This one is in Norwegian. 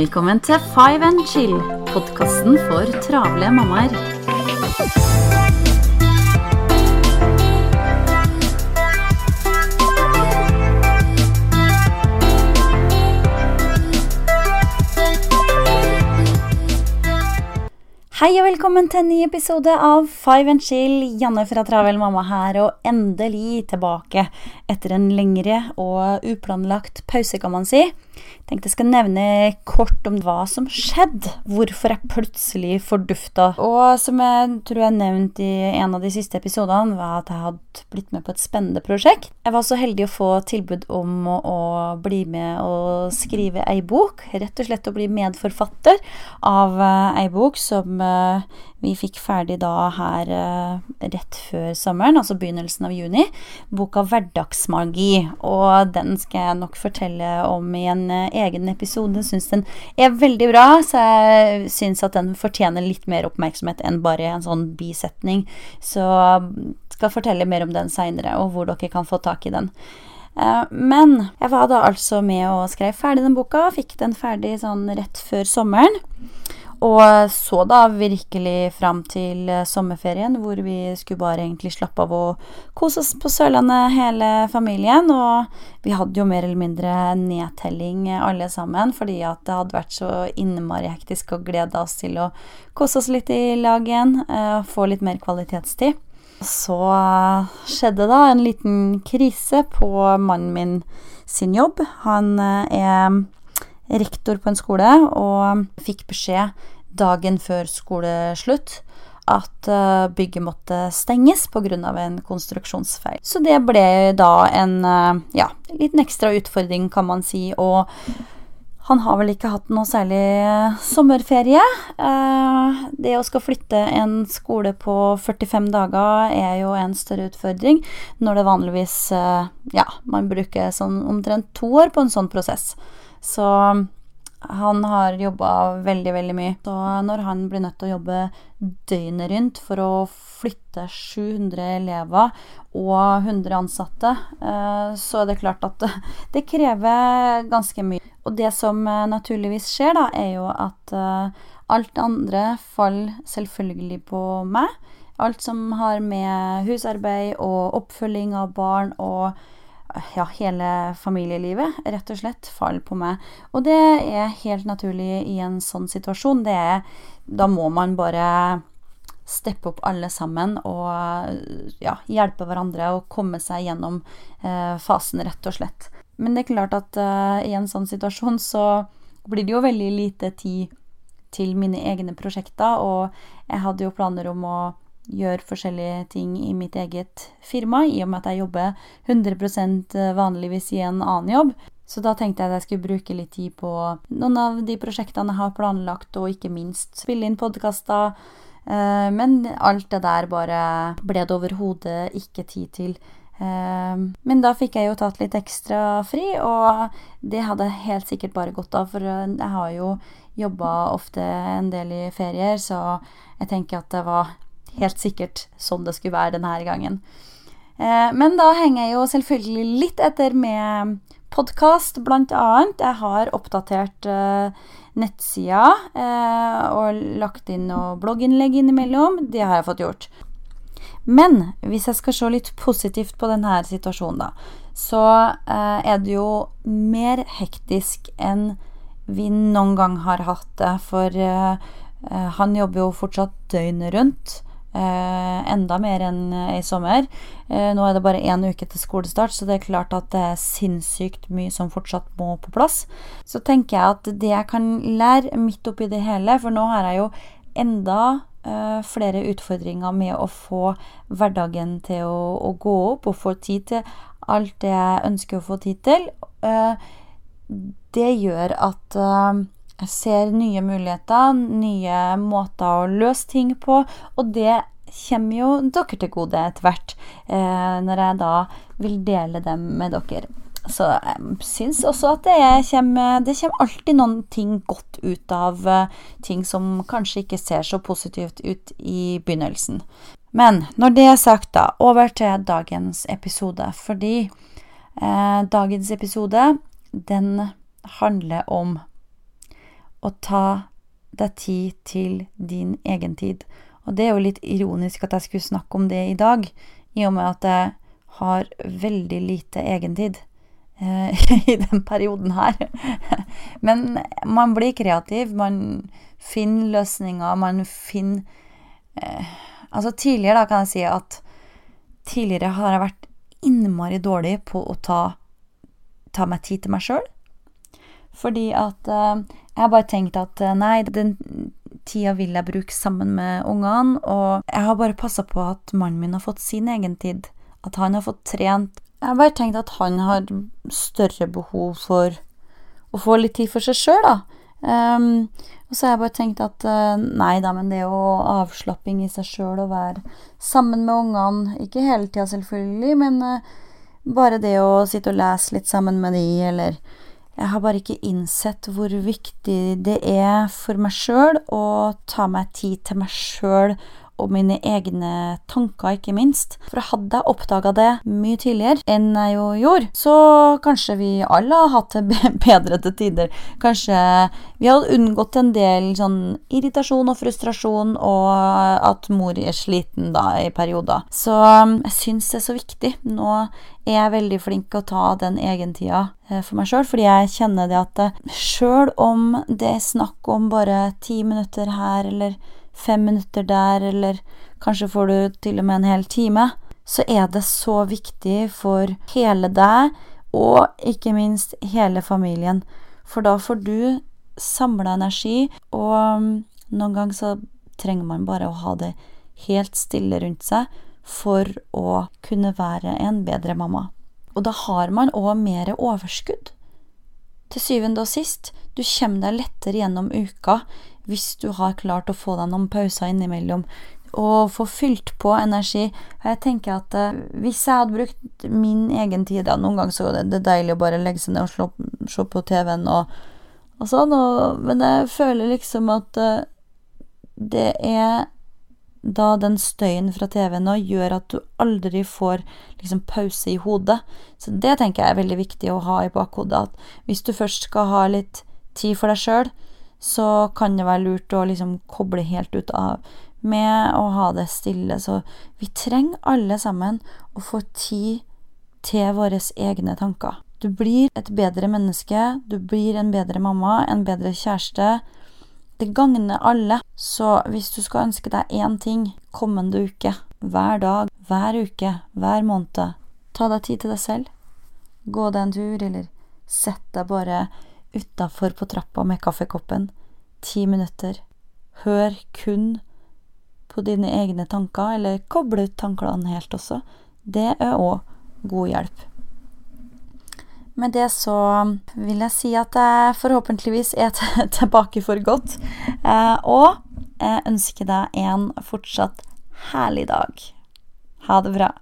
Velkommen til Five and Chill, podkasten for travle mammaer. Velkommen til en ny episode av Five and Chill. Janne fra Travel mamma her, og endelig tilbake etter en lengre og uplanlagt pause, kan man si tenkte jeg skal nevne kort om hva som skjedde. Hvorfor jeg plutselig fordufta. Og som jeg tror jeg nevnte i en av de siste episodene, var at jeg hadde blitt med på et spennende prosjekt. Jeg var så heldig å få tilbud om å, å bli med og skrive ei bok. Rett og slett å bli medforfatter av uh, ei bok som uh, vi fikk ferdig da her uh, rett før sommeren, altså begynnelsen av juni. Boka 'Hverdagsmagi'. Og den skal jeg nok fortelle om i en uh, egen episode. Syns den er veldig bra, så jeg syns at den fortjener litt mer oppmerksomhet enn bare en sånn bisetning. Så skal fortelle mer om den seinere, og hvor dere kan få tak i den. Uh, men jeg var da altså med og skrev ferdig den boka. Fikk den ferdig sånn rett før sommeren. Og så da virkelig fram til eh, sommerferien, hvor vi skulle bare egentlig slappe av og kose oss på Sørlandet, hele familien. Og vi hadde jo mer eller mindre nedtelling alle sammen, fordi at det hadde vært så innmari hektisk og gleda oss til å kose oss litt i lag igjen, eh, få litt mer kvalitetstid. Så skjedde da en liten krise på mannen min sin jobb. Han eh, er rektor på en skole og fikk beskjed dagen før skoleslutt at eh, bygget måtte stenges pga. en konstruksjonsfeil. Så det ble da en eh, ja, liten ekstra utfordring, kan man si. Og han har vel ikke hatt noe særlig eh, sommerferie. Det å skal flytte en skole på 45 dager er jo en større utfordring, når det vanligvis Ja, man bruker sånn omtrent to år på en sånn prosess. Så han har jobba veldig, veldig mye. Så når han blir nødt til å jobbe døgnet rundt for å flytte 700 elever og 100 ansatte, eh, så er det klart at det krever ganske mye. Og det som eh, naturligvis skjer, da, er jo at eh, alt det andre faller selvfølgelig på meg. Alt som har med husarbeid og oppfølging av barn og ja, hele familielivet rett og slett faller på meg. Og det er helt naturlig i en sånn situasjon. Det er Da må man bare steppe opp alle sammen og ja, hjelpe hverandre og komme seg gjennom eh, fasen, rett og slett. Men det er klart at eh, i en sånn situasjon så blir det jo veldig lite tid til mine egne prosjekter, og jeg hadde jo planer om å gjør forskjellige ting i mitt eget firma, i og med at jeg jobber 100 vanligvis i en annen jobb. Så da tenkte jeg at jeg skulle bruke litt tid på noen av de prosjektene jeg har planlagt, og ikke minst spille inn podkaster. Eh, men alt det der bare ble det overhodet ikke tid til. Eh, men da fikk jeg jo tatt litt ekstra fri, og det hadde helt sikkert bare gått av, for jeg har jo jobba ofte en del i ferier, så jeg tenker at det var helt sikkert sånn det skulle være denne gangen. Eh, men da henger jeg jo selvfølgelig litt etter med podkast, annet. Jeg har oppdatert eh, nettsida eh, og lagt inn noe blogginnlegg innimellom. Det har jeg fått gjort. Men hvis jeg skal se litt positivt på denne situasjonen, da, så er det jo mer hektisk enn vi noen gang har hatt det. For han jobber jo fortsatt døgnet rundt. Eh, enda mer enn eh, i sommer. Eh, nå er det bare én uke til skolestart, så det er klart at det er sinnssykt mye som fortsatt må på plass. Så tenker jeg at det jeg kan lære midt oppi det hele, for nå har jeg jo enda flere utfordringer med å få hverdagen til å, å, gå opp og få tid til alt det jeg ønsker å få tid til. Det gjør at jeg ser nye muligheter, nye måter å løse ting på, og det kommer jo dere til gode etter hvert, eh, når jeg da vil dele dem med dere. Så jeg syns også at det kommer, det kommer alltid noen ting godt ut av uh, ting som kanskje ikke ser så positivt ut i begynnelsen. Men når det er sagt, da, over til dagens episode. Fordi eh, dagens episode, den handler om å ta deg tid til din egen tid. Og det er jo litt ironisk at jeg skulle snakke om det i dag, i og med at jeg har veldig lite egentid eh, i den perioden her. Men man blir kreativ, man finner løsninger, man finner eh, Altså tidligere, da, kan jeg si at tidligere har jeg vært innmari dårlig på å ta, ta meg tid til meg sjøl. Fordi at eh, jeg har bare tenkt at eh, nei, den tida vil jeg bruke sammen med ungene, og jeg har bare passa på at mannen min har fått sin egen tid. At han har fått trent. Jeg har bare tenkt at han har større behov for å få litt tid for seg sjøl, da. Um, og så har jeg bare tenkt at uh, nei da, men det er jo avslapping i seg sjøl å være sammen med ungene. Ikke hele tida, selvfølgelig, men uh, bare det å sitte og lese litt sammen med de, eller Jeg har bare ikke innsett hvor viktig det er for meg sjøl å ta meg tid til meg sjøl og mine egne tanker, ikke minst. For hadde jeg oppdaga det mye tidligere enn jeg jo gjorde, så kanskje vi alle har hatt det bedre til tider. Kanskje vi hadde unngått en del sånn irritasjon og frustrasjon, og at mor er sliten da i perioder. Så um, jeg syns det er så viktig. Nå er jeg veldig flink til å ta den egentida eh, for meg sjøl, fordi jeg kjenner det at eh, sjøl om det er snakk om bare ti minutter her eller fem minutter der, eller kanskje får du til og med en hel time, så er det så viktig for hele deg, og ikke minst hele familien. For da får du samla energi, og um, noen ganger så trenger man bare å ha det helt stille rundt seg for å kunne være en bedre mamma. Og da har man òg mer overskudd. Til syvende og sist, du kommer deg lettere gjennom uka hvis du har klart å få deg noen pauser innimellom og få fylt på energi. Jeg tenker at uh, Hvis jeg hadde brukt min egen tid ja, Noen ganger så er det deilig å bare legge seg ned og slå, se på TV-en og, og sånn, og, men jeg føler liksom at uh, det er da den støyen fra TV-en nå gjør at du aldri får liksom pause i hodet. Så det tenker jeg er veldig viktig å ha i bakhodet. At hvis du først skal ha litt tid for deg sjøl, så kan det være lurt å liksom koble helt ut av med å ha det stille. Så vi trenger alle sammen å få tid til våre egne tanker. Du blir et bedre menneske, du blir en bedre mamma, en bedre kjæreste. Det gagner alle. Så hvis du skal ønske deg én ting kommende uke, hver dag, hver uke, hver måned, ta deg tid til deg selv. Gå deg en tur, eller sett deg bare utafor på trappa med kaffekoppen. Ti minutter. Hør kun på dine egne tanker, eller koble ut tankene helt også. Det er òg god hjelp. Med det så vil jeg si at jeg forhåpentligvis er tilbake for godt. Eh, og jeg ønsker deg en fortsatt herlig dag. Ha det bra.